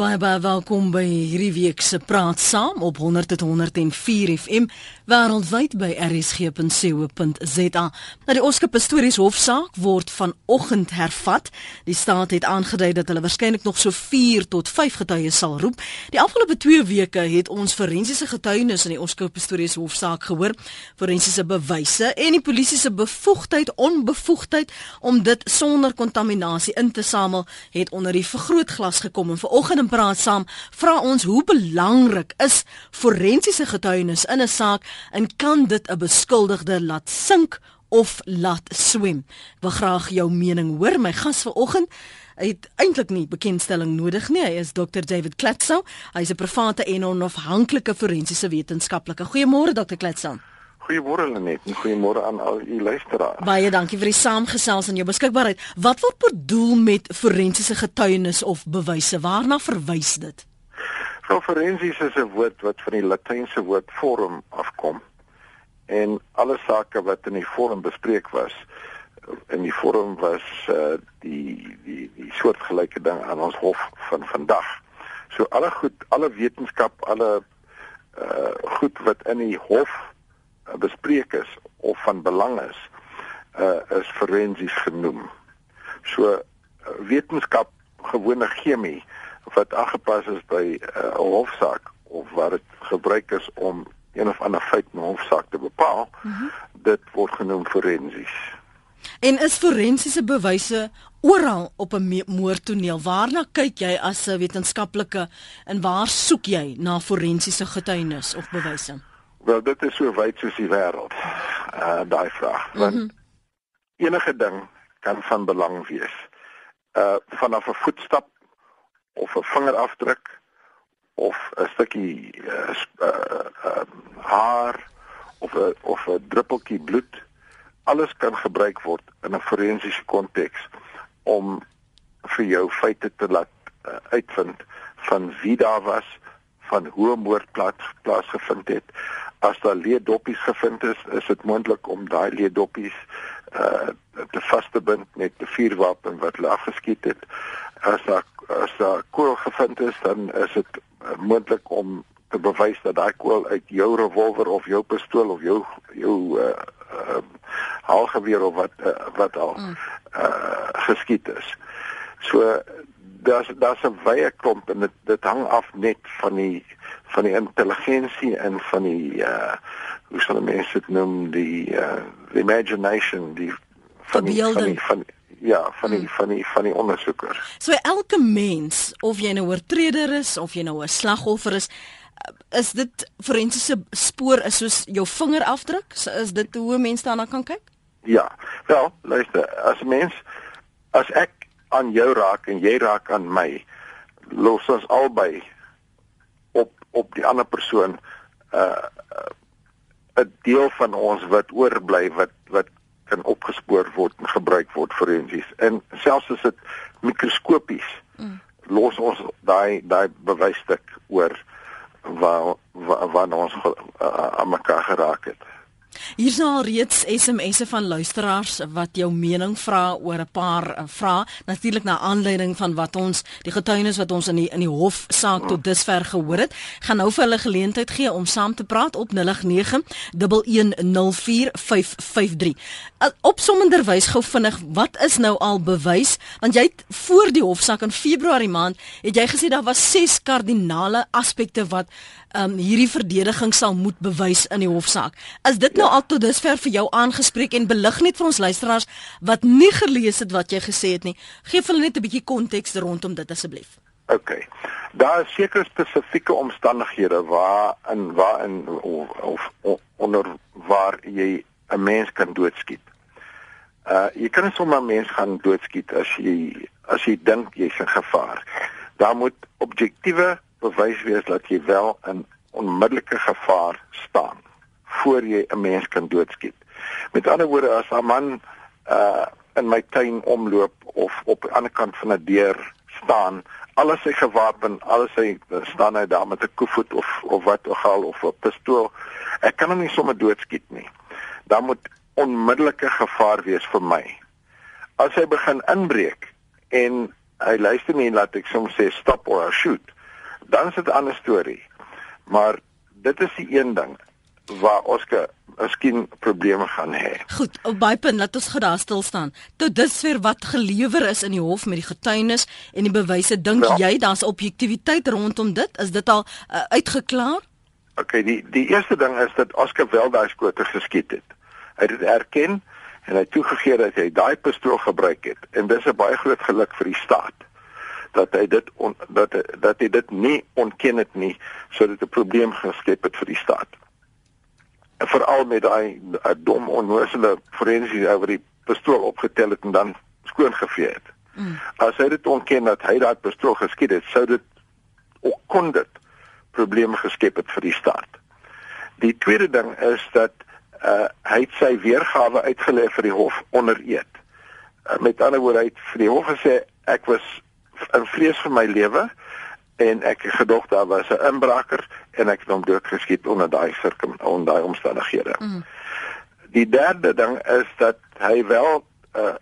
Baie baie welkom by hierdie week se Praat Saam op 100.104 FM wêreldwyd by rsg.co.za. Nou die Oscar Pistorius hofsaak word vanoggend hervat. Die staat het aangedui dat hulle waarskynlik nog so 4 tot 5 getuies sal roep. Die afgelope 2 weke het ons forensiese getuienis in die Oscar Pistorius hofsaak gehoor, forensiese bewyse en die polisie se bevoegdheid onbevoegdheid om dit sonder kontaminasie in te samel het onder die vergrootglas gekom en vanoggend praat saam, vra ons hoe belangrik is forensiese getuienis in 'n saak en kan dit 'n beskuldigde laat sink of laat swem? Ek wil graag jou mening hoor. My gas vanoggend het eintlik nie bekendstelling nodig nie. Hy is Dr David Kletsow. Hy's 'n private en onafhanklike forensiese wetenskaplike. Goeiemôre Dr Kletsow. Goeiemôre Lenet en goeiemôre aan al u luisteraars. Baie dankie vir die saamgesels en jou beskikbaarheid. Wat word bedoel met forensiese getuienis of bewyse? Waarna verwys dit? Wel forensies is 'n woord wat van die latynse woord forum afkom. En alle sake wat in die forum bespreek was, in die forum was uh, die die die soortgelyke ding aan ons hof van vandag. So alle goed, alle wetenskap, alle uh goed wat in die hof bespreek is of van belang is, uh is forensies genoem. So uh, wetenskap gewone chemie wat aangepas is by 'n uh, hofsaak of waar dit gebruik is om een of ander feit in 'n hofsaak te bepaal, mm -hmm. dit word genoem forensies. En is forensiese bewyse oral op 'n moordtoneel? Waarna kyk jy as 'n wetenskaplike en waar soek jy na forensiese getuienis of bewyse? Wel dit is so wyd soos die wêreld. Uh daai vraag. Want mm -hmm. enige ding kan van belang wees. Uh vanaf 'n voetstap of 'n vingerafdruk of 'n stukkie uh, uh, uh haar of 'n of 'n druppeltjie bloed alles kan gebruik word in 'n forensiese konteks om vir jou feite te laat uh, uitvind van wie daar was van hoe moord plaas plaasgevind het as daar leedoppies gevind is, is dit moontlik om daai leedoppies uh te vas te bind met 'n vuurwapen wat hulle afgeskiet het. As daar as daar kool gevind is, dan is dit uh, moontlik om te bewys dat daai kool uit jou revolver of jou pistool of jou jou uh uh haalgeweer of wat uh, wat al mm. uh geskiet is. So daar's daar's 'n wye klomp en dit dit hang af net van die van die intelligensie en van die uh hoe sal mense dit noem die uh the imagination die van die, van die van ja van die hmm. van die van die ondersoeker. So elke mens of jy nou 'n oortreder is of jy nou 'n slagoffer is is dit forensiese spoor is soos jou vingerafdruk so is dit hoe mense daarna kan kyk? Ja. Wel, luister, as mens as ek aan jou raak en jy raak aan my los ons albei op op die ander persoon 'n uh, 'n uh, deel van ons wat oorbly wat wat kan opgespoor word en gebruik word forensies en selfs as dit mikroskopies mm. los ons daai daai bewysstuk oor waar waar, waar ons uh, aan mekaar geraak het Hier's nou al reeds SMS'e van luisteraars wat jou mening vra oor 'n paar uh, vrae, natuurlik na aanleiding van wat ons die getuienis wat ons in die in die hofsaak tot dusver gehoor het. Gaan nou vir hulle geleentheid gee om saam te praat op 091104553. Uh, opsommenderwys gou vinnig, wat is nou al bewys? Want jy het voor die hofsaak in Februarie maand het jy gesê daar was ses kardinale aspekte wat um, hierdie verdediging sal moet bewys in die hofsaak. Is dit nou. Al tot dusver vir jou aangespreek en belig net vir ons luisteraars wat nie gelees het wat jy gesê het nie. Geef hulle net 'n bietjie konteks rondom dit asseblief. OK. Daar is seker spesifieke omstandighede waar in waar in of, of, of onder waar jy 'n mens kan doodskiet. Uh jy kan sommer 'n mens gaan doodskiet as jy as jy dink jy's in gevaar. Daar moet objektiewe bewys wees dat jy wel in onmiddellike gevaar staan voor jy 'n mens kan doodskiet. Met ander woorde as 'n man uh in my tuin omloop of op die ander kant van 'n deur staan, alles hy gewapen, alles hy staan hy daar met 'n koevoet of of wat ook al of 'n pistool, ek kan hom nie sommer doodskiet nie. Daar moet onmiddellike gevaar wees vir my. As hy begin inbreek en hy luister nie laat ek soms sê stop or shoot, dan is dit 'n ander storie. Maar dit is die een ding waar Oscar miskien probleme gaan hê. Goed, op baie punt laat ons gedaar stil staan. Tot dusver wat gelewer is in die hof met die getuienis en die bewyse, dink ja. jy daar's objektiviteit rondom dit? Is dit al uh, uitgeklaar? OK, die die eerste ding is dat Oscar wel daai skote geskiet het. Hy het dit erken en hy toegegee dat hy daai pistool gebruik het en dis 'n baie groot geluk vir die staat dat hy dit on, dat dat hy dit nie ontken het nie sodat 'n probleem geskep het vir die staat veral met daai dom onnoosele forensies oor die pistool opgetel het en dan skoon gevee het. Mm. As hy dit ontken dat hy daai pistool geskiet het, sou dit ook kon dit probleme geskep het vir die staat. Die tweede ding is dat uh hy het sy weergawe uitgelê vir die hof onder eed. Uh, met ander woorde hy het vir die hof gesê ek was in vrees vir my lewe en ek gedog daar was 'n inbraker en ek het hom doodgeskiet onder daai sirkum onder daai omstandighede. Mm. Die derde ding is dat hy wel uh,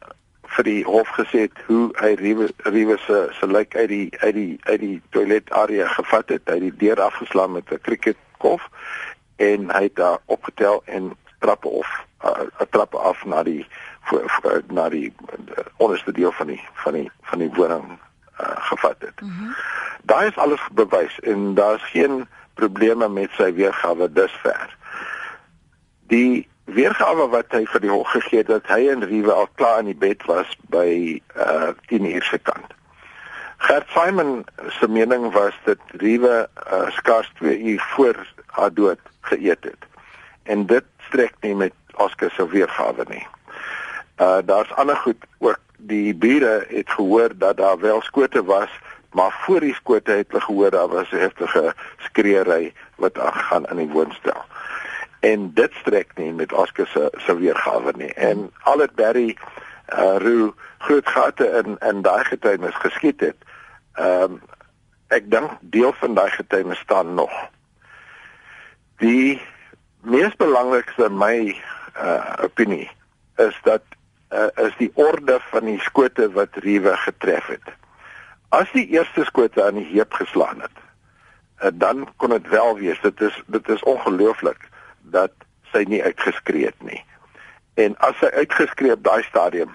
vir die hof gesê het hoe hy Riewe se se lijk uit die uit die uit die toilet area gevat het, het die deur afgeslaan met 'n cricketkolf en hy het daar opgetel en trappe of 'n uh, trappe af na die voor, voor, na die uh, onderste deel van die van die van die woning uh, gevat het. Mm -hmm. Daai is alles bewys en daar's geen probleme met sy weergawe dusver. Die weergawe wat hy vir die hof gegee het dat hy en Riewe al klaar in die bed was by uh 10 uur se kant. Gert Simon se mening was dat Riewe uh, skaars 2 uur voor haar dood geëet het. En dit strek nie met Oscar se weergawe nie. Uh daar's ander goed ook die bure het gehoor dat daar wel skote was, maar voor die skote het hulle gehoor daar was 'n heftige skreeuery wat aangaan in die woonstel. En dit strek nie met Oscar se se weergawe nie. En al het Barry uh Roo groot gate in in daai getuienis geskiet het. Ehm um, ek dink deel van daai getuienis staan nog. Die mees belangrikste my uh opinie is dat uh, is die orde van die skote wat Riewe getref het. As die eerste skote aan die heup geslaan het, uh, dan kon dit wel wees. Dit is dit is ongelooflik dat sy nie uitgeskree het nie. En as sy uitgeskree op daai stadium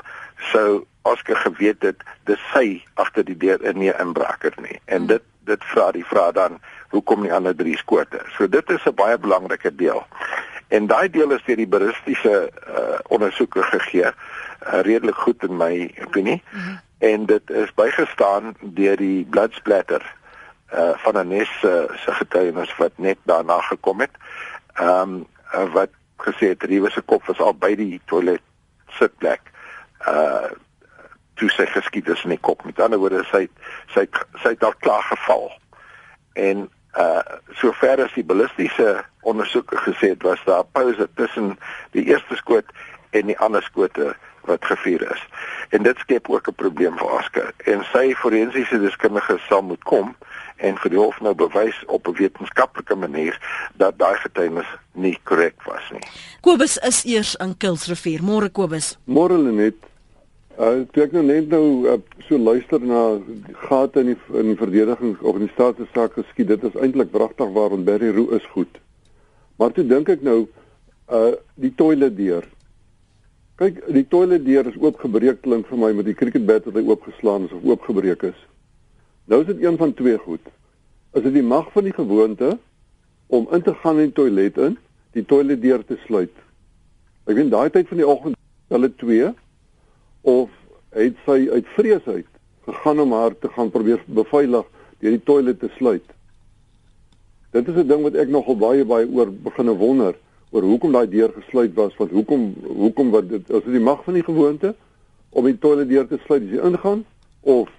sou Oscar geweet het dis sy agter die deur in nie 'n inbraker nie. En dit dit vra die vraag dan hoekom nie ander drie skote. So dit is 'n baie belangrike deel. En daai deel is deur die baristiese uh, ondersoeke gegee uh, redelik goed in my opinie. Mm -hmm. En dit is bygestaan deur die bloodsplatter uh van 'n nes uh, se getuienis wat net daarna gekom het. Ehm um, uh, wat gesê het Riewe se kop was al by die toilet sitplek. Uh toe sy geskiet is in die kop. Met ander woorde sy sy sy het al klaar geval. En uh sover as die ballistiese ondersoeke gesê het was daar 'n pause tussen die eerste skoot en die ander skote wat gevier is. En dit skep ook 'n probleem vir Aska. En sy forensiese deskundige sal moet kom en vir die hof nou bewys op 'n wetenskaplike manier dat daai getuienis nie korrek was nie. Kobus is eers in Kilsrivier. Môre Kobus. Môre net. Uh, ek nou net nou uh, so luister na gate in die in die verdediging of in die staatssaak geskied. Dit is eintlik pragtig waarom Barry Roo is goed. Maar toe dink ek nou uh die toilet deur Kyk, die toilet deur is oopgebreek klink vir my met die cricket bat wat hy oopgeslaan is of oopgebreek is. Nou is dit een van twee goed. Is dit die mag van die gewoonte om in te gaan in die toilet in, die toilet deur te sluit? Ek weet daai tyd van die oggend hulle twee of het sy uit vrees uit gegaan om haar te gaan probeer beveilig deur die toilet te sluit. Dit is 'n ding wat ek nogal baie baie oor beginne wonder oor hoekom daai deur gesluit was want hoekom hoekom wat dit is dit die mag van die gewoonte om die toilet deur te sluit as jy ingaan of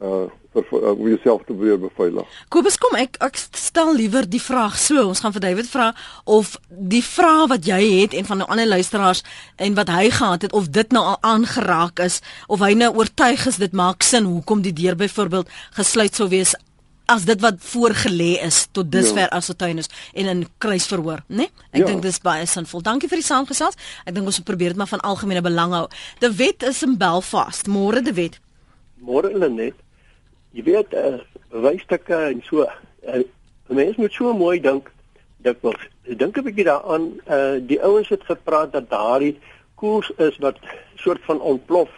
uh vir uh, om jouself te probeer beveilig. Kobus kom ek ek stel liewer die vraag so ons gaan vir David vra of die vraag wat jy het en van die ander luisteraars en wat hy gehad het of dit nou al aangeraak is of hy nou oortuig is dit maak sin hoekom die deur byvoorbeeld gesluit sou wees as dit wat voorgelê is tot dusver ja. as getuienis en in kruisverhoor, né? Nee? Ek ja. dink dis baie sinvol. Dankie vir die saamgesels. Ek dink ons moet probeer dit maar van algemene belang hou. De Wet is in Belfast. Môre De Wet. Môre hulle net. Jy weet, uh, bewysstukke en so. Uh, mense moet so mooi dink dikwels. Dink 'n bietjie daaraan, uh, die ouens het gepraat dat daardie koers is wat soort van ontplof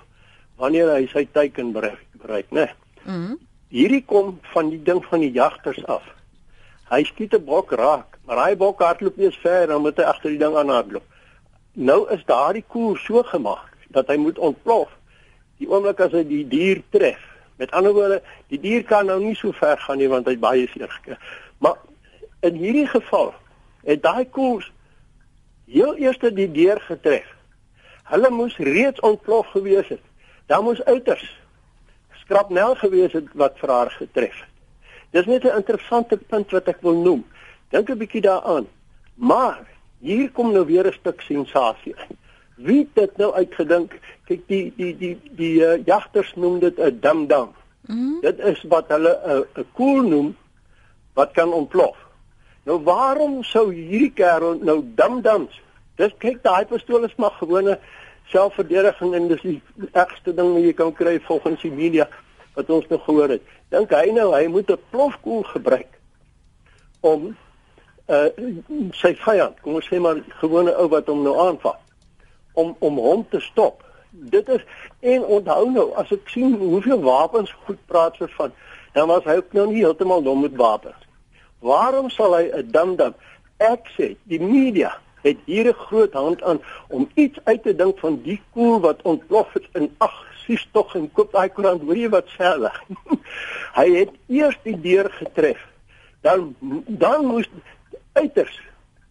wanneer hy sy teiken bereik, bereik né? Mhm. Mm Hierdie kom van die ding van die jagters af. Hy skiet 'n bok raak, maar hy bok hardloop nie ver dan moet hy agter die ding aan hardloop. Nou is daardie koers so gemaak dat hy moet ontplof die oomblik as hy die dier tref. Met ander woorde, die dier kan nou nie so ver gaan nie want hy baie seer gekry. Maar in hierdie geval het daai koers heel eers die dier getref. Hulle moes reeds ontplof gewees het. Daar moes uiters skrapnel gewees het wat vir haar getref het. Dis net 'n interessante punt wat ek wil noem. Dink 'n bietjie daaraan. Maar hier kom nou weer 'n stuk sensasie. Wie het dit nou uitgedink? Kyk die die die die, die uh, jagters noem dit 'n dam. Mm. Dit is wat hulle 'n uh, 'n koel noem wat kan ontplof. Nou waarom sou hierdie kerel nou dam dams? Dis kyk daai pistool is maar gewone selfverdediging en dis die ergste ding wat jy kan kry volgens die media wat ons nog gehoor het. Dink hy nou hy moet 'n plofkoel gebruik om uh sy vyand, kom ons sê maar gewone ou wat hom nou aanval om om hom te stop. Dit is en onthou nou as ek sien hoeveel wapens goed praat vir van, dan was hy ook nou nie heeltemal dom met wapens. Waarom sal hy 'n dam dam? Ek sê die media het hier 'n groot hand aan om iets uit te dink van die koel wat ontplof het in ag sies tog en koop daai koerant hoor jy wat sê hy hy het eers die deur getref. Dan dan moes uiters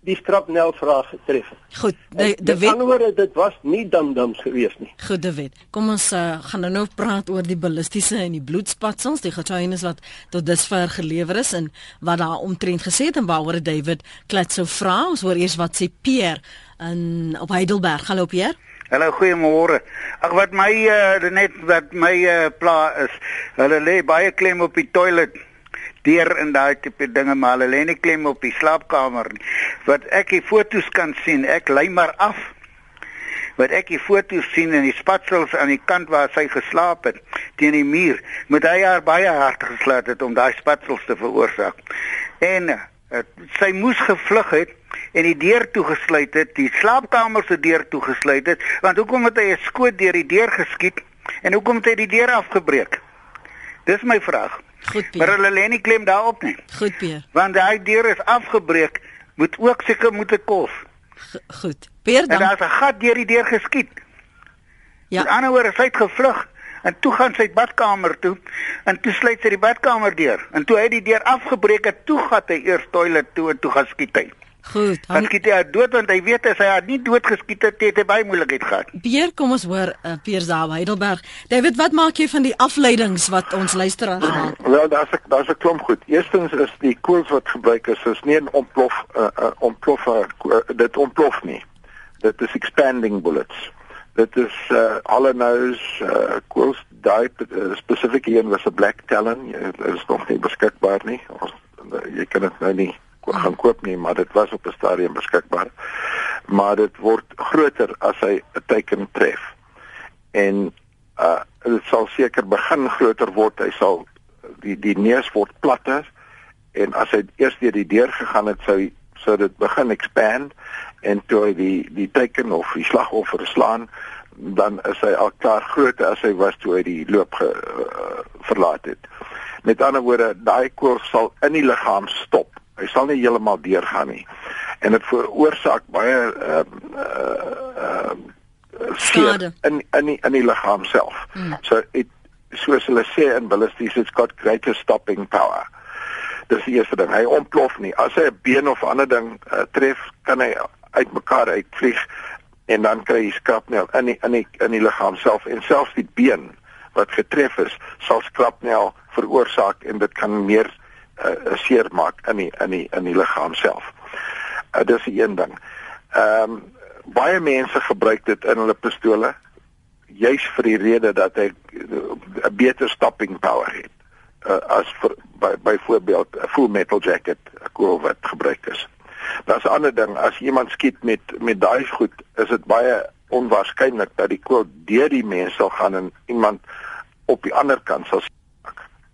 die skrapnel vraag getref. Goed, die die wet antwoorde dit was nie damdams gewees nie. Goed, die wet. Kom ons uh, gaan nou nou praat oor die ballistiese en die bloedspatsels, die getuienis wat tot dusver gelewer is en wat daar omtrent gesê het en waaroor David klets sou vra. Ons hoor eers wat sê Pierre in op Heidelberg. Hallo Pierre. Hallo, goeiemôre. Ag wat my uh, net wat my uh, pla is, hulle lê baie klem op die toilet deur in daai tipe dinge maar hulle lê nie klem op die slaapkamer nie. Wat ek die fotos kan sien, ek lei maar af. Wat ek die fotos sien in die spatsels aan die kant waar sy geslaap het teen die muur, moet hy haar baie hard geslaan het om daai spatsels te veroorsaak. En uh, sy moes gevlug het en die deur toegesluit het, die slaapkamer se deur toegesluit het, want hoekom het hy 'n skoot deur die deur geskiet en hoekom het hy die deur afgebreek? Dis my vraag. Goed, Pier. Maar hulle lê nie klem daarop nie. Goed, Pier. Want daai deur is afgebreek, moet ook seker moet ek kos. Goed. Pier, dan daar's 'n gat deur die deur geskiet. Ja. Met ander woorde, sy het gevlug en toe gaan sy badkamer toe en toe sluit sy die badkamer deur. En toe hy die deur afgebreek het, toe gaan hy eers toilet toe en toe gaan skiet hy. Goed. Han skiet hy dood want hy weet as hy haar nie dood geskiet het, het hy baie moeilikheid gehad. Pier, kom ons hoor uh, Pier Zaal Heidelberg. David, wat maak jy van die afleidings wat ons luisteraars maak? Wel, daar's 'n daar's 'n klomp goed. Eerstens is die koels wat gebruik is, is nie 'n ontplof uh, uh, ontplof uh, dit ontplof nie. Dit is expanding bullets. Dit is uh, hollow nose uh, koels daai uh, spesifiek een was 'n black talon. Dit is nog nie beskikbaar nie. Ons, uh, jy kan dit nou nie gaan koop nie, maar dit was op 'n stadium beskikbaar. Maar dit word groter as hy 'n teiken tref. En uh dit sal seker begin groter word. Hy sal die die neus word platter en as hy eers deur die deur gegaan het, sou sou dit begin expand en toe die die teiken of die slagoffer slaan dan is hy al klaar groter as hy was toe hy die loop ge, uh, verlaat het. Met ander woorde, daai koers sal in die liggaam stop Hy sal nie heeltemal deurgaan nie. En dit veroorsaak baie uh, ehm uh, skade in in die, in die liggaam self. Hmm. So dit soos hulle sê in ballistics it's got greater stopping power. Dis die eerste ding. Hy ontplof nie. As hy 'n been of ander ding uh, tref, kan hy uitmekaar uitvlieg en dan kry hy skrapnel in die, in die, in die liggaam self en selfs die been wat getref is, sal skrapnel veroorsaak en dit kan meer uh, seer maak in die in die in die liggaam self. Uh, dis die een ding. Ehm um, baie mense gebruik dit in hulle pistole juis vir die rede dat hy 'n beter stopping power het uh, as vir by byvoorbeeld 'n full metal jacket koel wat gebruik is. Daar's 'n ander ding as iemand skiet met met daai goed is dit baie onwaarskynlik dat die koel deur die mens sal gaan en iemand op die ander kant sal sak.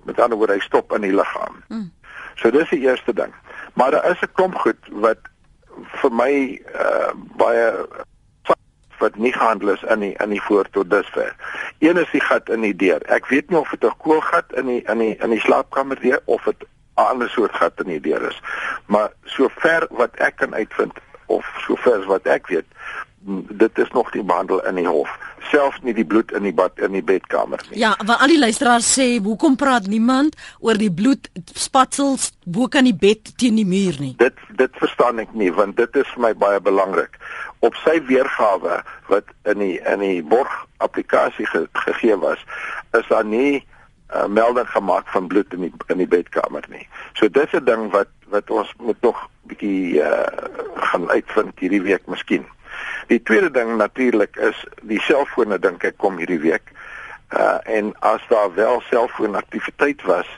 Met ander woorde, hy stop in die liggaam. Hmm. So dis die eerste ding. Maar daar is 'n klomp goed wat vir my uh, baie wat nie gehandel is in die in die voor tot dusver. Een is die gat in die deur. Ek weet nie of dit 'n koelgat in die in die in die slaapkamer deur of dit 'n ander soort gat in die deur is. Maar sover wat ek kan uitvind of sover wat ek weet, dit is nog nie behandel in die hof. Selfs nie die bloed in die bad in die bedkamer nie. Ja want al die luisteraars sê hoekom praat niemand oor die bloed spatsels bo kan die bed teen die muur nie? Dit dit verstaan ek nie want dit is vir my baie belangrik. Op sy weergawe wat in die in die borg applikasie ge, gegee was is daar nie uh, melding gemaak van bloed in die in die bedkamer nie. So dis 'n ding wat wat ons moet nog bietjie uh, gaan uitvind hierdie week miskien Die tweede ding natuurlik is die selfone dink ek kom hierdie week. Uh en as daar wel selfoonaktiwiteit was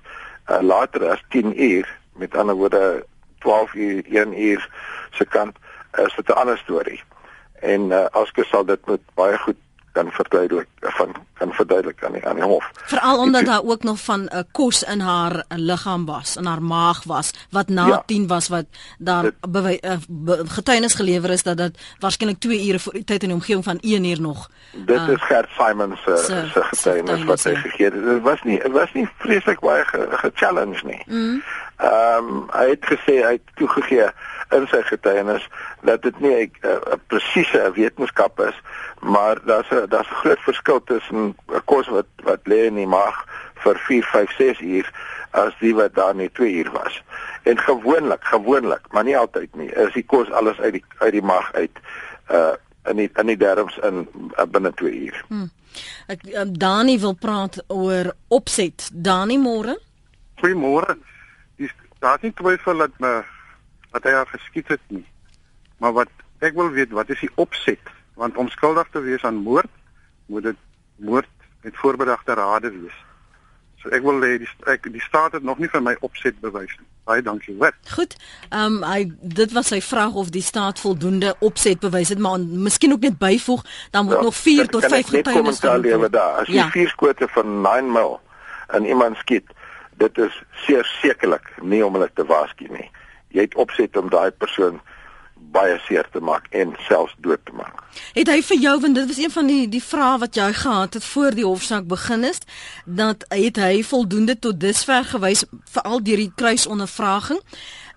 uh later as 10 uur, met ander woorde 12 uur, 1 uur se kant, is dit 'n ander storie. En uh Aske sal dit met baie goed kan verduidelik van kan verduidelik aan die aan die hof. Veral omdat daar ook nog van 'n uh, kos in haar uh, liggaam was, in haar maag was wat na ja, 10 was wat daar dit, uh, getuienis gelewer is dat dit waarskynlik 2 ure voor die tyd in die omgewing van 1 uur nog. Dit uh, is Gert Simons uh, se se getuienis wat hy gegee het. Dit was nie dit was nie vreeslik baie ge-challenge ge nie. Mm. Ehm um, hy het gesê hy het toegegee in sy getuienis dat dit nie 'n uh, presiese wetenskap is maar daar's 'n daar's 'n groot verskil tussen 'n kos wat wat lê in die maag vir 4, 5, 6 uur as die wat daar net 2 uur was. En gewoonlik, gewoonlik, maar nie altyd nie, is die kos alles uit die uit die maag uit uh in die in die darmes in uh, binne 2 uur. Hmm. Ek um, Dani wil praat oor opset. Dani môre? Goeiemôre. Dis daar nie twyfel dat my wat hy haar geskiet het nie. Maar wat ek wil weet, wat is die opset? Want om skuldig te wees aan moord moet dit moord met voorbedagte rade wees. So ek wil hê die ek die staat het nog nie vir my opset bewys nie. Baie dankie, hoor. Goed. Ehm um, hy dit was sy vraag of die staat voldoende opset bewys het, maar miskien ook net byvoeg, dan moet ja, nog 4 tot 5 getuienis lewe daar. As jy ja. vier skote van 9 mil in iemand skiet, dit is seker sekerlik nie om hulle te waarsku nie. Jy het opset om daai persoon baie seer te maak en selfs dood te maak. Het hy vir jou want dit was een van die die vrae wat jy gehad het voor die hofsaak begin is dat het hy voldoende tot dusver gewys veral deur die kruisondervraging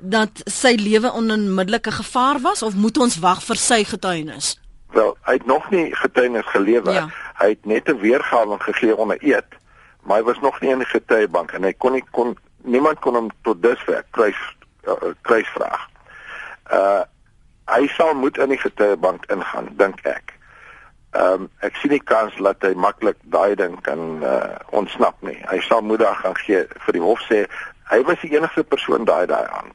dat sy lewe onmiddellike gevaar was of moet ons wag vir sy getuienis? Wel, hy het nog nie getuienis gelewer. Ja. Hy het net 'n weergawe gegee onder eed, maar hy was nog nie in die getuiebank en hy kon nie kon niemand kon hom tot dusver kruis uh, kruisvraag. Uh hy sal moet in die getuiebank ingaan dink ek. Ehm um, ek sien nie kans dat hy maklik daai ding kan uh, ontsnap nie. Hy sal moet daar gaan gee vir die hof sê hy was die enigste persoon daai daai aan.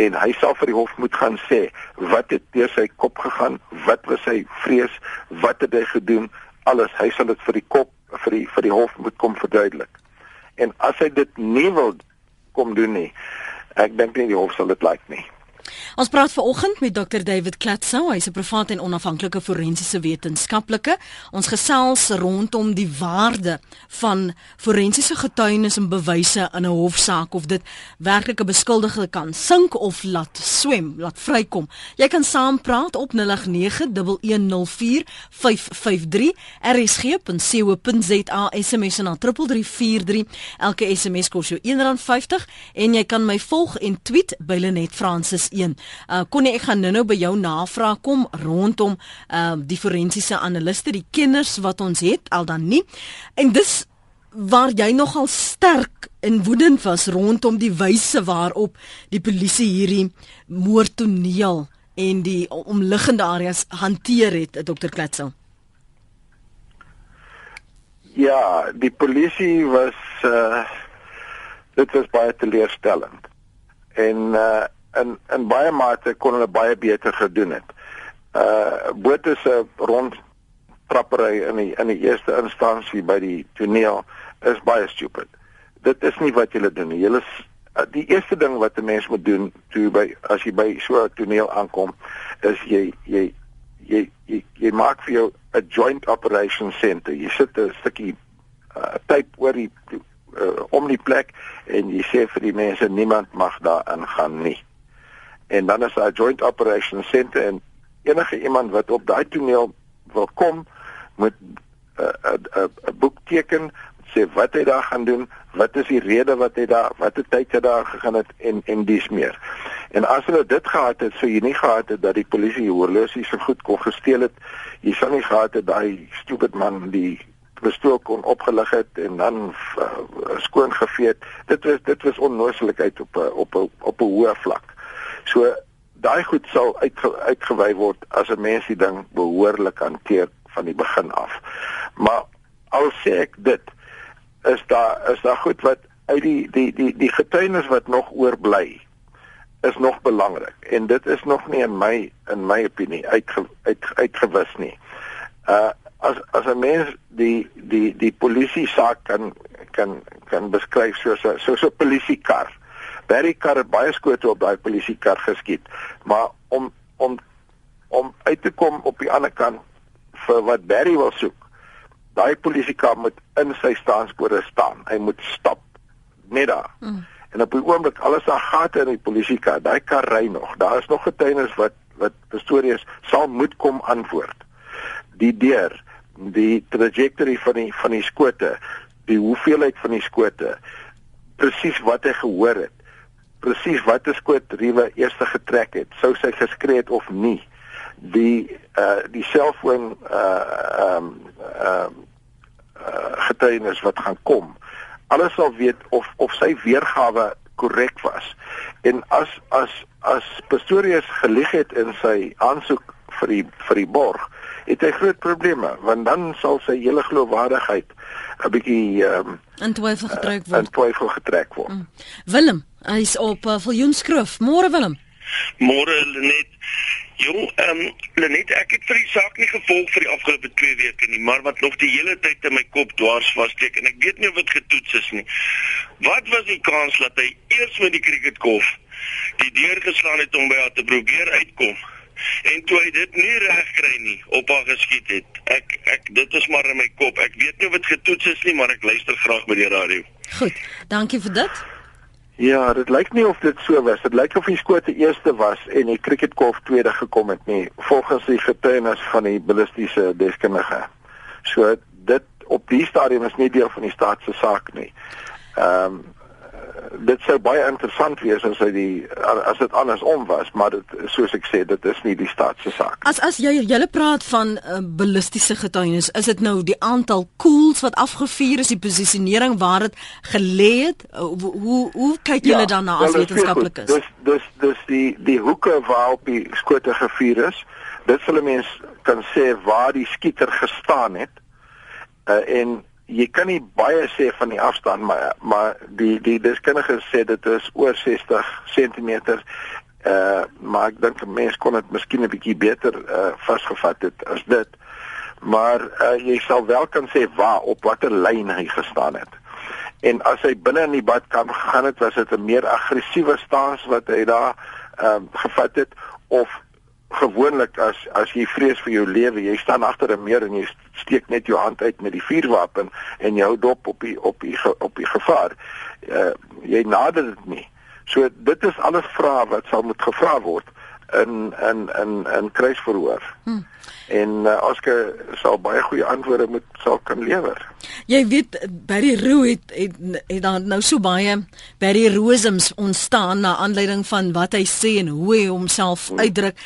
En hy sal vir die hof moet gaan sê wat het deur sy kop gegaan, wat was sy vrees, wat het hy gedoen, alles. Hy sal dit vir die kop vir die vir die hof moet kom verduidelik. En as hy dit nie wil kom doen nie, ek dink nie die hof sal dit like nie. Ons praat veraloggend met Dr David Klatsou, hy's 'n privaat en onafhanklike forensiese wetenskaplike. Ons gesels rondom die waarde van forensiese getuienis en bewyse in 'n hofsaak of dit werklik 'n beskuldigde kan sink of laat swem, laat vrykom. Jy kan saampraat op 0891104553 rsg.co.za SMS na 3343. Elke SMS kos jou R1.50 en jy kan my volg en tweet by Lenet Francis 1. Uh kon ek gaan nou-nou by jou navraag kom rondom uh die forensiese analiste, die kenners wat ons het al dan nie. En dis waar jy nogal sterk en woedend was rondom die wyse waarop die polisie hierdie moordtoneel en die omliggende areas hanteer het, Dr. Kletsel. Ja, die polisie was uh dit was baie teleurstellend. En uh in in baie mate kon hulle baie beter gedoen het. Uh bote se rond trappery in die in die eerste instansie by die toneel is baie stupid. Dit is nie wat jy doen nie. Is uh, die eerste ding wat 'n mens moet doen toe by as jy by so 'n toneel aankom is jy jy jy jy, jy maak vir jou 'n joint operation center. Jy sit 'n stukkie uh, tyd oor die uh, om die plek en jy sê vir die mense niemand mag daar ingaan nie. En dan is daar 'n joint operation center en enige iemand wat op daai toneel wil kom moet 'n uh, 'n uh, 'n uh, boek teken sê wat hy daar gaan doen, wat is die rede wat hy daar, wat het tyd hy daar gegaan het en en dis meer. En as hulle dit gehad het, sou jy nie gehad het dat die polisie horlosies so goed kon gesteel het. Jy sou nie gehad het daai stupid man die pistool kon opgelig het en dan uh, skoon gevee. Dit was dit was onnooslikheid op op op, op 'n hoë vlak. So daai goed sal uitge, uitgewy word as 'n mens die ding behoorlik hanteer van die begin af. Maar al sê ek dit is daar is daar goed wat uit die die die die getuienis wat nog oorbly is nog belangrik en dit is nog nie in my in my opinie uitge, uit uitgewis nie. Uh as as 'n mens die die die polisie saak kan kan kan beskryf soos 'n soos 'n polisiekar. Barry kar het baie skote op daai polisiekar geskiet, maar om om om uit te kom op die ander kant vir wat Barry wil soek. Daai polisiekar moet in sy staanspore staan. Hy moet stop net daar. Mm. En op die oomblik alles daar gate in die polisiekar, daai kar ry nog. Daar is nog getuienis wat wat stories sal moet kom antwoord. Die deur die trajectory van die van die skote, die hoeveelheid van die skote, presies wat hy gehoor het, presies watter skoot Riewe eers getrek het, sou sy geskree het of nie. Die uh die selfoon uh ehm um, ehm um, uh, getuienis wat gaan kom. Alles sal weet of of sy weergawe korrek was. En as as as Pastorius gelieg het in sy aansoek vir die vir die borg, het hy groot probleme want dan sal sy hele geloofwaardigheid 'n bietjie ehm um, in twyfel getrek word. In twyfel getrek word. Mm. Willem, hy's op uh, Viljoenskrif. Môre Willem. Môre Lenet. Jong, ehm um, Lenet, ek het vir die saak nie gevolg vir die afgelope 2 weke nie, maar wat nog die hele tyd in my kop dwars vassteek en ek weet nie of dit getoets is nie. Wat was die kans dat hy eers met die cricketkolf die deur geslaan het om by haar te probeer uitkom? En toe hy dit nie reg kry nie op haar geskiet het. Ek ek dit is maar in my kop. Ek weet nie dit getoets is nie, maar ek luister graag by die radio. Goed. Dankie vir dit. Ja, dit lyk nie of dit so was. Dit lyk of die skoot die eerste was en die cricketkolf tweede gekom het nie, volgens die getuienis van die ballistiese deskundige. So dit op die stadium is nie deel van die staat se saak nie. Ehm um, dit sou baie interessant wees as hy die as dit andersom was, maar dit soos ek sê, dit is nie die staat se saak. As as jy julle praat van uh, ballistiese getuienis, is dit nou die aantal koels wat afgevuur is, die posisionering waar dit gelê het? Uh, hoe hoe kyk julle ja, daarna as wetenskaplikes? Dis dis dis die die hoeke waarop die skote gevuur is. Dit sal 'n mens kan sê waar die skieter gestaan het. Uh, en jy kan nie baie sê van die afstand maar maar die die deskundige sê dit is oor 60 cm uh maar ek dink 'n mens kon dit miskien 'n bietjie beter uh vasgevat het as dit. Maar uh jy sal wel kan sê waar op watter lyn hy gestaan het. En as hy binne in die badkamer gegaan het was dit 'n meer aggressiewe stans wat hy daar ehm uh, gevat het of gewoonlik as as jy vrees vir jou lewe, jy staan agter 'n meer en jy steek net jou hand uit met die vuurwapen en jy hou dop op die op die op die gevaar. Uh, jy nader dit nie. So dit is alles vrae wat sal moet gevra word in in in in kruisverhoor. Hmm. En uh, Oscar sal baie goeie antwoorde moet sal kan lewer. Jy weet Barry Roo het het, het dan nou so baie Barry Rosems ontstaan na aanleiding van wat hy sê en hoe hy homself hmm. uitdruk.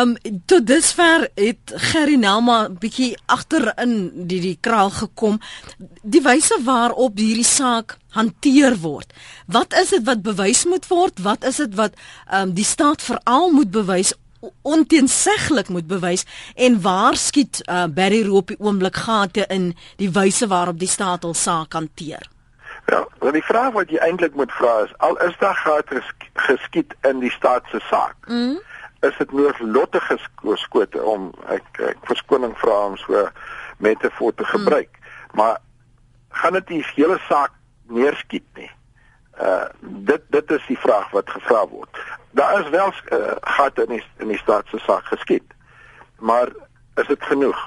Um tot dusver het Gerry Nelma bietjie agterin die die kraal gekom. Die wyse waarop hierdie saak hanteer word. Wat is dit wat bewys moet word? Wat is dit wat um die staat veral moet bewys onteenseglik moet bewys en waar skiet uh, Barry Roop die oomblik gate in die wyse waarop die staat hul saak hanteer? Ja, want die vraag wat jy eintlik moet vra is al is daar gate geskiet in die staat se saak. Mm. Is dit noodlottige skote om ek ek verskoning vra om so metafoor te gebruik. Mm. Maar gaan dit die hele saak neerskiet nie? Uh dit dit is die vraag wat gevra word. Daar is wel uh, gat in die in die staat se saak geskied. Maar is dit genoeg?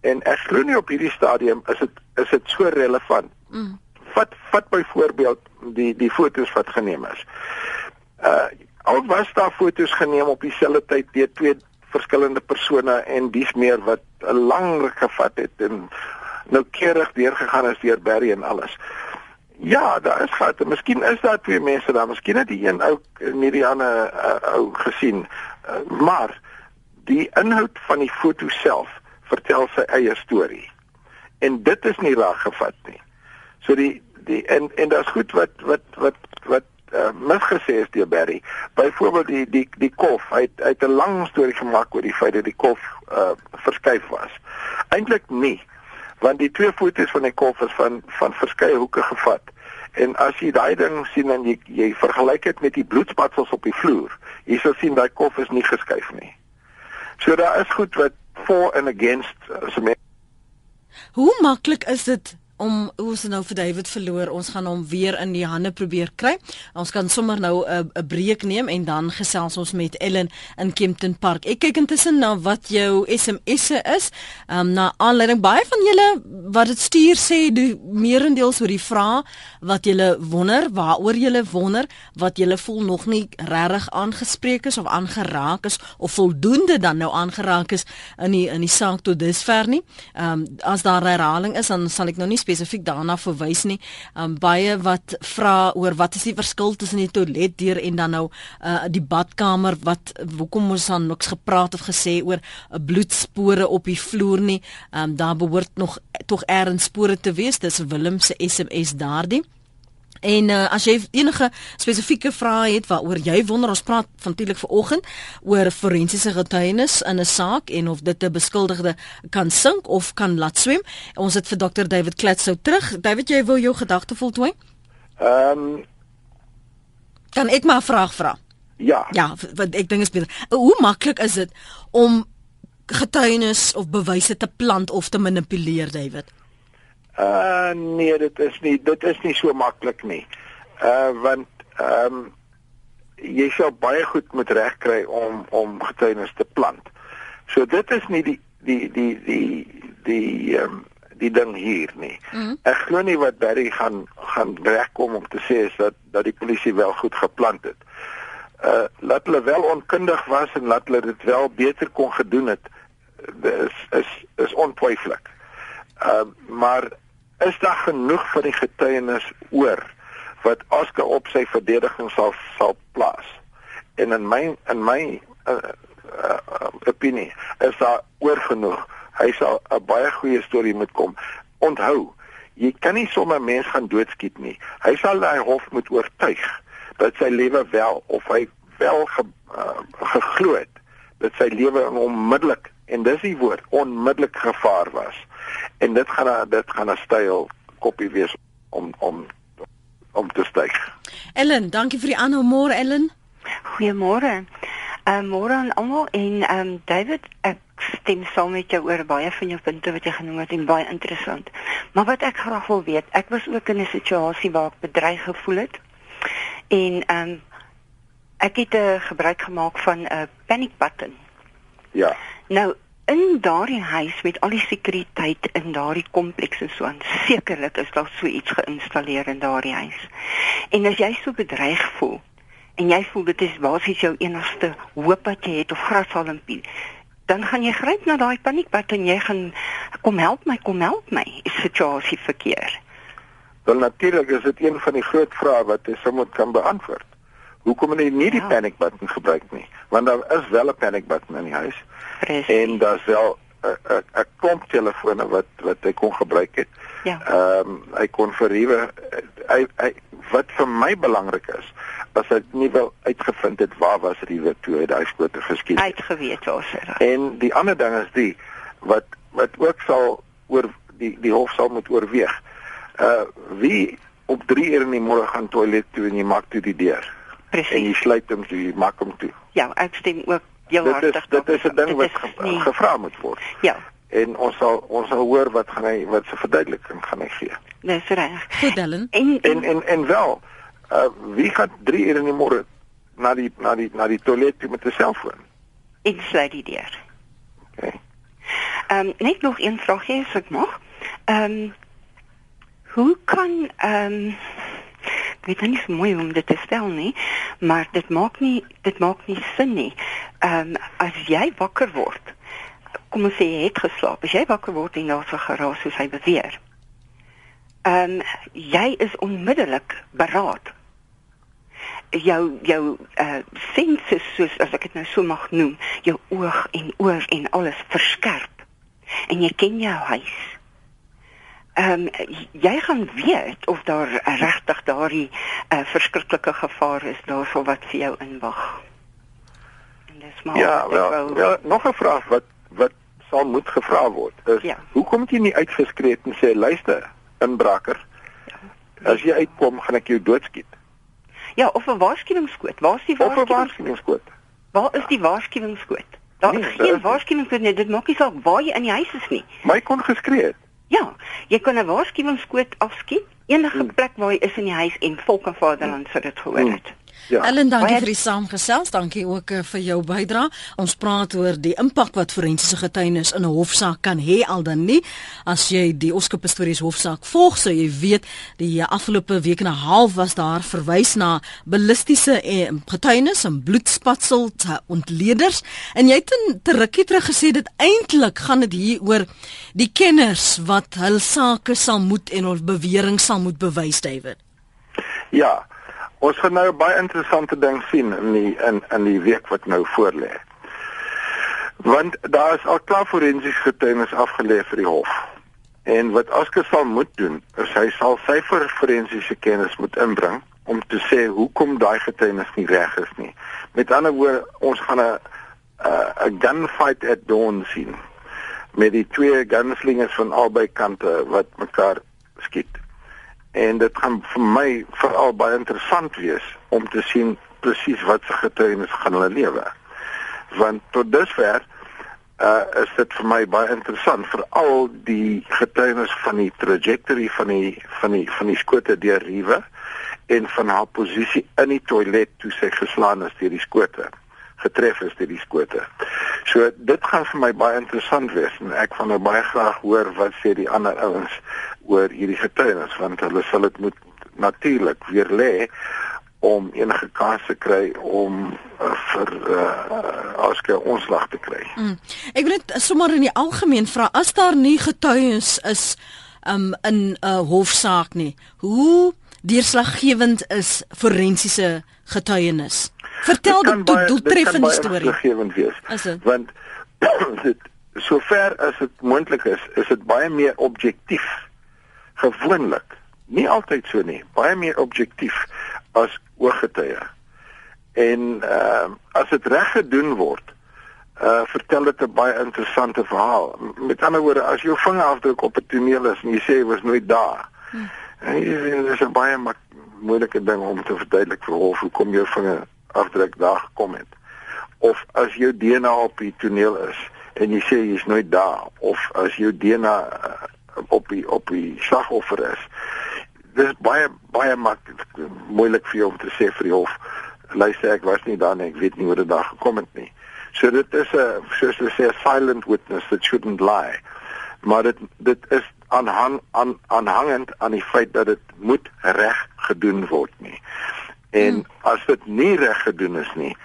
En ek glo nie op hierdie stadium is dit is dit so relevant. Mm. Vat vat byvoorbeeld die die fotos wat geneem is. Uh al was daar fotos geneem op dieselfde tyd deur twee verskillende persone en dis meer wat 'n lang ruk gevat het en noukeurig deurgegaan is deur Barry en alles. Ja, daar is gate. Miskien is daar twee mense daar. Miskien het die een ou Miriane uh, ou gesien. Uh, maar die inhoud van die foto self vertel sy eie storie. En dit is nie raak gevat nie. So die die en en daar's goed wat wat wat wat uh, misgesê is deur Barry. Byvoorbeeld die die die kof. Hy het, hy het 'n lang storie gemaak oor die feit dat die kof uh verskuif was. Eintlik nie, want die twee foto's van die kof is van van verskeie hoeke gevat. En as jy daai ding sien en jy jy vergelyk dit met die bloedspatsels op die vloer, jy sal sien daai kof is nie geskuif nie. So daar is goed wat for and against so Hoe maklik is dit om ons nou vir David verloor. Ons gaan hom weer in die hande probeer kry. Ons kan sommer nou 'n 'n breek neem en dan gesels ons met Ellen in Kempton Park. Ek kyk intussen na wat jou SMS'e is. Ehm um, na aanleiding baie van julle wat dit stuur sê die meerendeels oor die vrae wat julle wonder, waaroor julle wonder, wat julle voel nog nie regtig aangespreek is of aangeraak is of voldoende dan nou aangeraak is in die in die saak tot dusver nie. Ehm um, as daar herhaling is dan sal ek nou nie spesifiek daarna verwys nie. Um baie wat vra oor wat is die verskil tussen die toiletdeur en dan nou uh die badkamer wat hoekom ons dan niks gepraat of gesê oor uh, bloedspore op die vloer nie. Um daar behoort nog tog erns spore te wees. Dis Willem se SMS daardie. En uh, as jy enige spesifieke vrae het waaroor jy wonder, ons praat vantilik vanoggend oor forensiese getuienis in 'n saak en of dit 'n beskuldigde kan sink of kan laat swem. Ons het vir Dr David Kletsou terug. David, jy wil jou gedagte voltooi? Ehm um, kan ek maar 'n vraag vra? Ja. Ja, want ek dink is beter. Hoe maklik is dit om getuienis of bewyse te plant of te manipuleer, David? Uh nee, dit is nie dit is nie so maklik nie. Uh want ehm um, jy sou baie goed moet regkry om om getuienis te plant. So dit is nie die die die die die ehm um, die ding hier nie. Mm. Ek glo nie wat Barry gaan gaan regkom om te sê is dat dat die polisie wel goed geplant het. Uh laat hulle wel onkundig was en laat hulle dit wel beter kon gedoen het. Dis is is ontwyfelik. Uh maar is daar genoeg vir die getuienis oor wat Oscar op sy verdediging sal sal plaas. En in my in my uh, uh, opinie is daar oor genoeg. Hy sal 'n baie goeie storie moet kom. Onthou, jy kan nie sommer mens gaan doodskiet nie. Hy sal daai hof moet oortuig dat sy lewe wel of hy wel ge, uh, geglo het dat sy lewe onmiddellik en dis die woord onmiddellik gevaar was en dit gaan dit gaan 'n styl koppie wees om om om te styg. Ellen, dankie vir die aanhou môre Ellen. Goeiemôre. Ehm uh, môre aan almal en ehm um, David, ek stem saam met jou oor baie van jou punte wat jy genoem het en baie interessant. Maar wat ek graag wil weet, ek was ook in 'n situasie waar ek bedreig gevoel het. En ehm um, ek het 'n uh, gebruik gemaak van 'n uh, panic button. Ja. Nou in daardie huis met al die sekuriteit in daardie kompleks en so aan sekerlik is daar so iets geïnstalleer in daardie huis. En as jy so bedreig voel en jy voel dit is basies jou enigste hoop wat jy het of grashalmpie dan gaan jy gryp na daai paniekbad en jy gaan kom help my kom help my is situasie verkeer. Wel natuurlik is dit een van die groot vrae wat jy sommer kan beantwoord. Hoekom jy nie die ja. panic button gebruik nie? Want daar is wel 'n panic button in die huis. Precies. En daar's wel 'n klomp telefone wat wat hy kon gebruik het. Ja. Ehm um, hy kon verhuwe hy, hy wat vir my belangrik is as ek nie wel uitgevind het waar was Riewe toe hy daai skote geskiet het. Uitgeweet was hy. En die ander ding is die wat wat ook sal oor die die hof sal moet oorweeg. Uh wie op 3 uur in die môre gaan toilet toe en jy maak toe die deur. Precies. En jy sluit hom toe, jy maak hom toe. Ja, ek stem ook dit is, dit is 'n ding wat ge gevra moet word. Ja. En ons sal ons sal hoor wat gaan hy wat se verduideliking gaan hy gee. Dis reg. Goed, Ellen. En en en, en wel, uh wie gaan 3 ure in die môre na die na die na die toilet met 'n selfoon? Ek sluit die deur. Okay. Ehm um, net nog een vraagie as ek mag. Ehm um, hoe kan ehm um, ek weet nou nie mooi hoe om dit te stel nie, maar dit maak nie dit maak nie sin nie. Ehm um, as jy wakker word, kom ons sê jy het geslaap, as jy wakker word en daar's 'n geraas soos hy beweer. Ehm um, jy is onmiddellik beraad. Jou jou uh senses soos as ek dit nou so mag noem, jou oog en oor en alles verskerp. En jy ken jou huis ehm um, jy gaan weet of daar regtig daardie uh, verskriklike gevaar is daarso wat vir jou inwag. En dis maar Ja, wel, wou... ja, nog 'n vraag wat wat sal moet gevra word. Is ja. hoekom het jy nie uitgeskree en sê luister, inbraker. Ja. As jy uitkom, gaan ek jou doodskiet. Ja, of 'n waarskuwingskoot. Waar is die waarskuwingskoot. Waar is die waarskuwingskoot? Daar nee, is geen waarskuwingskoot nie. Dit maak nie saak waar jy in die huis is nie. My kon geskree het. Ja, jy kan 'n waarskuwingskoot afskiet enige hmm. plek waar jy is in die huis en volk en vaderland sou dit gehoor hmm. het. Hmm. Ja. Ellen, dankie vir die saamgesels. Dankie ook uh, vir jou bydrae. Ons praat oor die impak wat forensiese getuienis in 'n hofsaak kan hê al dan nie. As jy die Oscar Pistorius hofsaak volg, sou jy weet die afgelope week en 'n half was daar verwys na ballistiese eh, getuienis en bloedspatsel te ontleeders. En jy het in teruggie terug gesê dit eintlik gaan dit hier oor die kenners wat hul sake sal moet en hul bewering sal moet bewys, David. Ja, Ons gaan nou baie interessante ding sien in die in in die week wat nou voorlê. Want daar is al klaar forensiese getuienis afgelê vir die hof. En wat Asker sal moet doen, is hy sal sy forensiese kennis moet inbring om te sê hoekom daai getuienis nie reg is nie. Met ander woorde, ons gaan 'n 'n gunfight at dawn sien met die twee gunslingers van albei kante wat mekaar skiet en dit gaan vir my veral baie interessant wees om te sien presies wat se getuienis gaan hulle lewe. Want tot dusver uh is dit vir my baie interessant vir al die getuienis van die trajectory van die van die van die skote deur Riewe en van haar posisie in die toilet toe sy geslaan is deur die skote getref is deur die skote. So dit gaan vir my baie interessant wees en ek van nou baie graag hoor wat sê die ander ouens oor hierdie getuienis want hulle sal dit moet natuurlik weer lê om enige kans te kry om uh, vir uh, aske ontslag te kry. Mm. Ek wil net sommer in die algemeen vra as daar nie getuies is um, in 'n uh, hofsaak nie. Hoe deurslaggewend is forensiese getuienis? Vertel dit die doeltreffende storie. Dit kan baie wees. Want dit sover as dit moontlik is, is dit baie meer objektief gewoonlik. Nie altyd so nie, baie meer objektief as ooggetuie. En ehm uh, as dit reg gedoen word, uh vertel dit 'n baie interessante verhaal. Met ander woorde, as jou vingerafdruk op 'n toneel is en jy sê jy was nooit daar. Hm. En dit is 'n baie moeilike ding om te verduidelik vir hof hoe kom jou vinger afdruk daar gekom het. Of as jou DNA op die toneel is en jy sê jy's nooit daar of as jou DNA uh, op die op die slagoffer is. Dis baie baie maklik moeilik vir jou om te sê vir die hof luister ek was nie daar nie, ek weet nie hoe dit daar gekom het nie. So dit is 'n soos hulle sê a silent witness that shouldn't lie. Maar dit dit is aanhang aan aanhangend aan die feit dat dit moet reg gedoen word nie. En hmm. as dit nie reg gedoen is nie,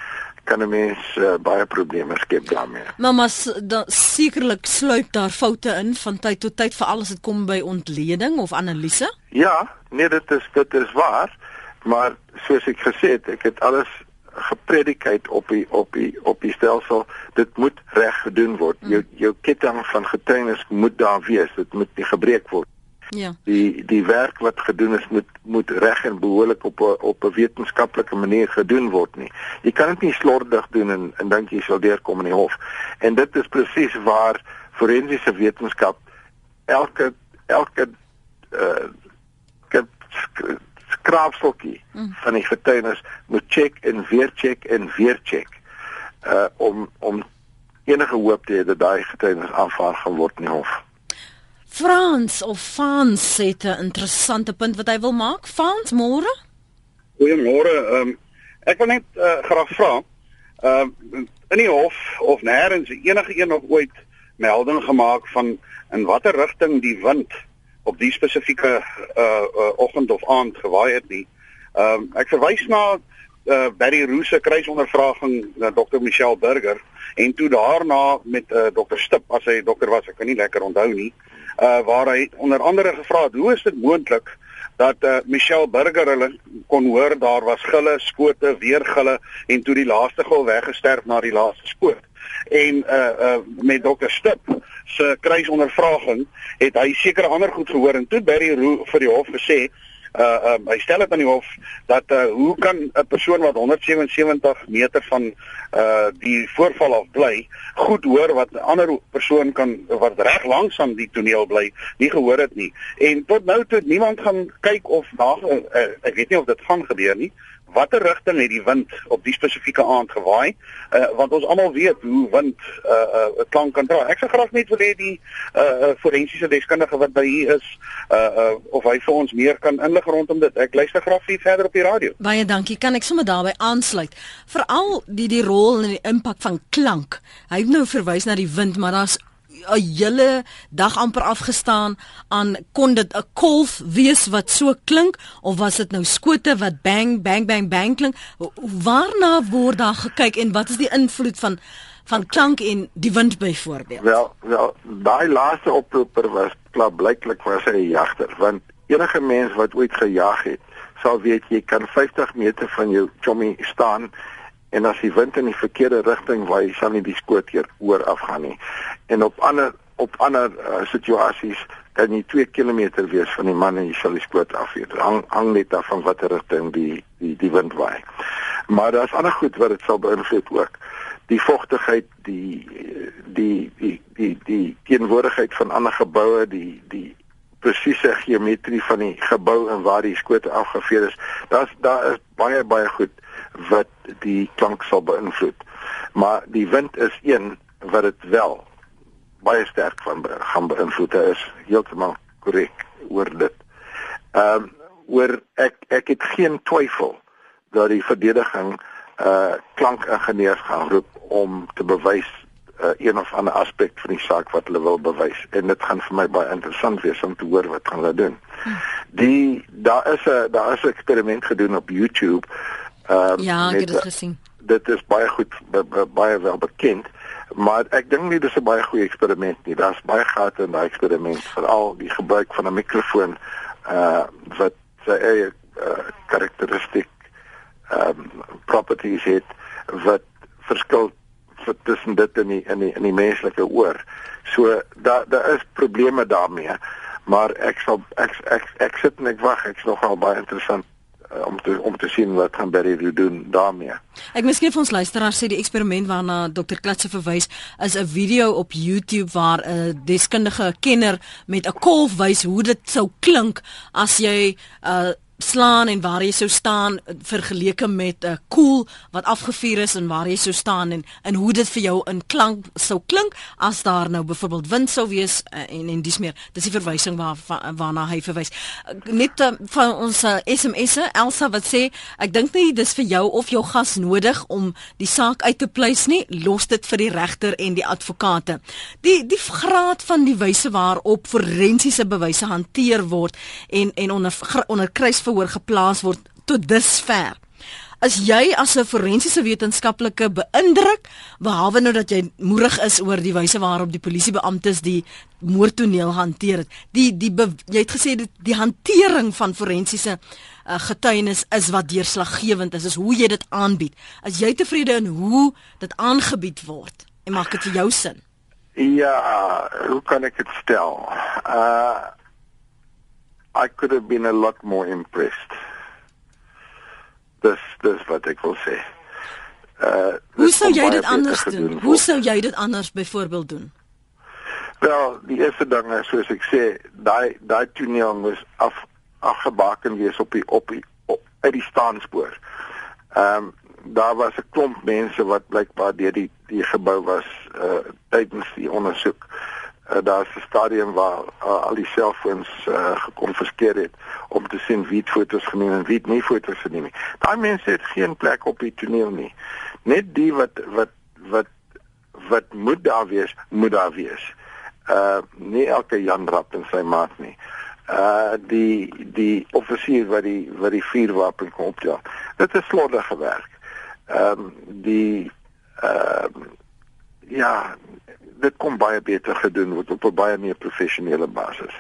kan 'n mens uh, baie probleme skep daarmee. Mamma, dan sekerlik sluip daar foute in van tyd tot tyd veral as dit kom by ontleding of analise? Ja, nee, dit is dit is waar, maar soos ek gesê het, ek het alles gepredikeer op die op die op die stelsel dit moet reg gedoen word. Hmm. Jou jou ketting van getuienis moet daar wees. Dit moet nie gebreek word. Ja. Die die werk wat gedoen is moet moet reg en behoorlik op op 'n wetenskaplike manier gedoen word nie. Jy kan dit nie slordig doen en en dink jy sal deurkom in die hof. En dit is presies waar forensiese wetenskap elke elke uh skraapstokkie mm. van die getuienis moet check en weer check en weer check uh om om enige hoop te hê dat daai getuienis aanvaar gaan word in die hof. Frans of Frans het 'n interessante punt wat hy wil maak. Frans, môre? Goeiemôre. Ehm um, ek wil net uh, graag vra, ehm um, in die hof of nêrens enige een nog ooit melding gemaak van in watter rigting die wind op die spesifieke uh, uh oggend of aand gewaai het nie. Ehm um, ek verwys na uh Barry Roos se kruisondervraging na Dr Michelle Burger en toe daarna met uh Dr Stip as hy dokter was, ek kan nie lekker onthou nie, uh waar hy onder andere gevra het hoe is dit moontlik dat uh, Michelle Burger hulle kon hoor daar was gille, skote, weer gille en toe die laaste gil weggesterf na die laaste skoot. En uh uh met dokter Stip se kruisondervraging het hy seker ander goed gehoor en toe Barry Roo vir die hof gesê uh um, hy stel dit aan die hof dat uh hoe kan 'n persoon wat 177 meter van uh die voorval af bly goed hoor wat 'n ander persoon kan wat reg langs aan die toneel bly nie gehoor het nie. En tot nou toe niemand gaan kyk of na uh, ek weet nie of dit gaan gebeur nie watter rigting het die wind op die spesifieke aand gewaai? Uh, want ons almal weet hoe wind 'n uh, uh, klank kan dra. Ek sê graag net wil hê die uh, forensiese deskundige wat by hier is uh, uh, of hy vir ons meer kan inlig rondom dit. Ek luister graag vir verder op die radio. Baie dankie. Kan ek sommer daarbey aansluit? Veral die die rol en die impak van klank. Hy het nou verwys na die wind maar daar's 'n hele dag amper afgestaan aan kon dit 'n kolf wees wat so klink of was dit nou skote wat bang bang bang bang klink? Waarna word daar gekyk en wat is die invloed van van klank en die wind byvoorbeeld? Wel wel daai laaste oproeper was klaarblyklik was hy 'n jagter want enige mens wat ooit gejag het sal weet jy kan 50 meter van jou chommy staan en as die wind in die verkeerde rigting waai, sal nie die skoot hier oor afgaan nie. En op ander op ander uh, situasies kan jy 2 km wees van die man en jy sal die skoot. Dit hang hang net af van watter rigting die die die wind waai. Maar daar's ander goed wat dit sal beïnvloed ook. Die vogtigheid, die die die die die teenwoordigheid van ander geboue, die die presiese geometrie van die gebou en waar die skote afgeveer is. Daar's daar is baie baie goed wat die klank sal beïnvloed. Maar die wind is een wat dit wel baie sterk van gaan beïnvloed. Dit is heeltemal korrek oor dit. Ehm um, oor ek ek het geen twyfel dat die verdediging uh klankingenieurs gaan roep om te bewys uh, een of ander aspek van die saak wat hulle wil bewys en dit gaan vir my baie interessant wees om te hoor wat gaan hulle doen. Hm. Die daar is 'n daar is 'n eksperiment gedoen op YouTube Ehm um, Ja, ek het dit gesien. Dit is baie goed baie wel bekend, maar ek dink nie dis 'n baie goeie eksperiment nie. Daar's baie gate in daai eksperiment, veral die gebruik van 'n mikrofoon uh wat sy eie uh, karakteristiek ehm um, properties het wat verskil tussen dit in die in die in die menslike oor. So daar daar is probleme daarmee, maar ek sal ek ek ek, ek sit en ek wag, ek's nogal baie interessant uh, om te om te sien wat gaan Barry doen daarmee. Ek miskien vir ons luisteraars sê die eksperiment waarna Dr. Klatse verwys is 'n video op YouTube waar 'n deskundige kenner met 'n kolf wys hoe dit sou klink as jy 'n uh, slaan en waar jy sou staan vergeleke met 'n uh, koel wat afgevuur is en waar jy sou staan en en hoe dit vir jou in klank sou klink as daar nou byvoorbeeld wind sou wees uh, en en dis meer. Dis die verwysing waar waarna hy verwys. Uh, net uh, van ons uh, SMS'e Elsa wat sê ek dink nie dis vir jou of jou gas nodig om die saak uit te pleis nie. Los dit vir die regter en die advokate. Die die graad van die wyse waarop forensiese bewyse hanteer word en en onder onder kruis verhoor geplaas word tot dusver. As jy as 'n forensiese wetenskaplike beïndruk, behalwe nou dat jy moedig is oor die wyse waarop die polisiebeamptes die moordtoneel hanteer het. Die die jy het gesê die, die hantering van forensiese uh, getuienis is wat deurslaggewend is, is hoe jy dit aanbied. As jy tevrede in hoe dit aangebied word, en maak dit vir jou sin? Ja, hoe kan ek dit stel? Uh I could have been a lot more impressed. Dis dis wat ek wil sê. Uh Hoe sou jy dit anders doen? Hoe sou jy dit anders byvoorbeeld doen? Wel, die eerste ding is soos ek sê, daai daai toneel moes af afgebaken wees op die op die op, uit die staanspoor. Ehm um, daar was 'n klomp mense wat blykbaar deur die die gebou was uh tydens die ondersoek uh, daar's 'n stadium waar uh, al die selfoons uh, gekonfiskeer het om te sien wie foto's geneem en wie nie foto's geneem het. Daai mense het geen plek op die toneel nie. Net die wat wat wat wat moet daar wees, moet daar wees. Uh nie elke Jan Rapp en sy maat nie. uh die die offisier wat die wat die vuurwapen kom optel. Dit is slordige werk. Ehm um, die ehm uh, ja, dit kom baie beter gedoen word op 'n baie meer professionele basis.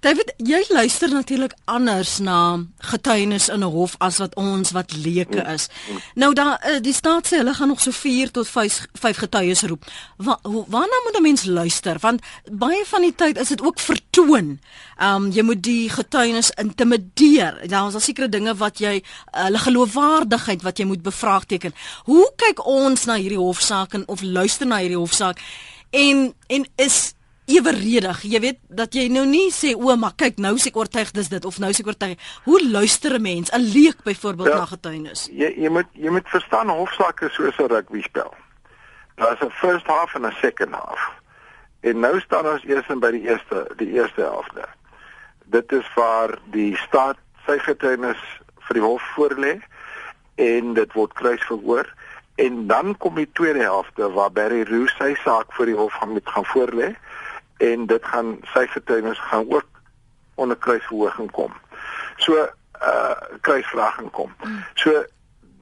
David, jy luister natuurlik anders na getuienis in 'n hof as wat ons wat leuke is. Nou dan eh, die staat sê hulle gaan nog so 4 tot 5 5 getuies roep. Wa, waarna moet 'n mens luister? Want baie van die tyd is dit ook vertoon. Ehm um, jy moet die getuienis intimideer. Daar is sekere dinge wat jy hulle geloofwaardigheid wat jy moet bevraagteken. Hoe kyk ons na hierdie hofsaak en of luister na hierdie hofsaak? En en is eweredig. Jy weet dat jy nou nie sê o, maar kyk, nou sê ek oortuig dis dit of nou sê ek oortuig. Hoe luister 'n mens? 'n Leek byvoorbeeld ja, na getuienis. Jy jy moet jy moet verstaan hofsaake soos 'n rugby spel. Daar's 'n first half en 'n second half. En nou staan ons eers in by die eerste die eerste helfte. Dit is waar die staat sy getuienis vir die hof voorlê en dit word kruisverhoor en dan kom die tweede helfte waar Barry Roos sy saak vir die hof gaan met gaan voorlê en dit gaan sy getuienis gaan ook onder kruisverhoging kom. So uh kruisvraging kom. So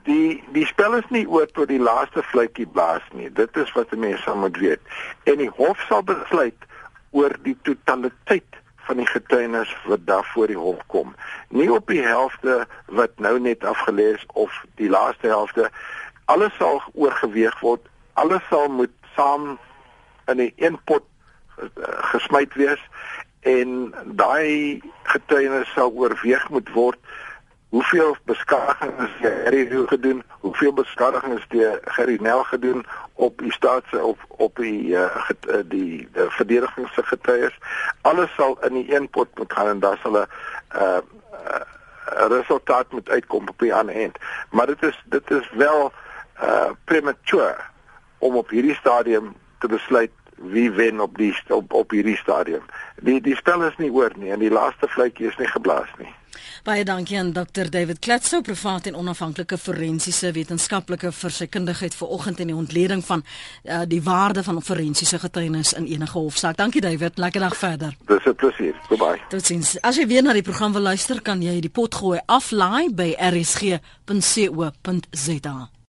die die spel is nie oor tot die laaste fluitjie blaas nie. Dit is wat mense moet weet. En die hof sal besluit oor die totaliteit van die getuienis wat daar voor die hof kom. Nie op die helfte wat nou net afgelees of die laaste helfte. Alles sal oorgeweeg word. Alles sal moet saam in 'n een pot gesmyt wees en daai getuienis sal oorweeg moet word. Hoeveel beskadiging is hierdie gedoen? Hoeveel beskadiging is die gerinel gedoen op die staatse op op die uh, get, uh, die uh, verdedigings se getuies? Alles sal in die een pot moet gaan en daar sal 'n uh, uh, resultaat moet uitkom op die ander end. Maar dit is dit is wel uh, premature om op hierdie stadium te besluit wie wen op die op op hierdie stadium. Die die spel is nie oor nie en die laaste fluitjie is nie geblaas nie. Baie dankie aan Dr David Kletso, privaat en onafhanklike forensiese wetenskaplike vir sy kundigheid vanoggend in die ontleding van uh, die waarde van forensiese getuienis in enige hofsaak. Dankie David, lekker dag verder. Dis 'n plesier. Goodbye. Totsiens. As jy weer na die program wil luister, kan jy die pot gooi aflaai by rsg.co.za.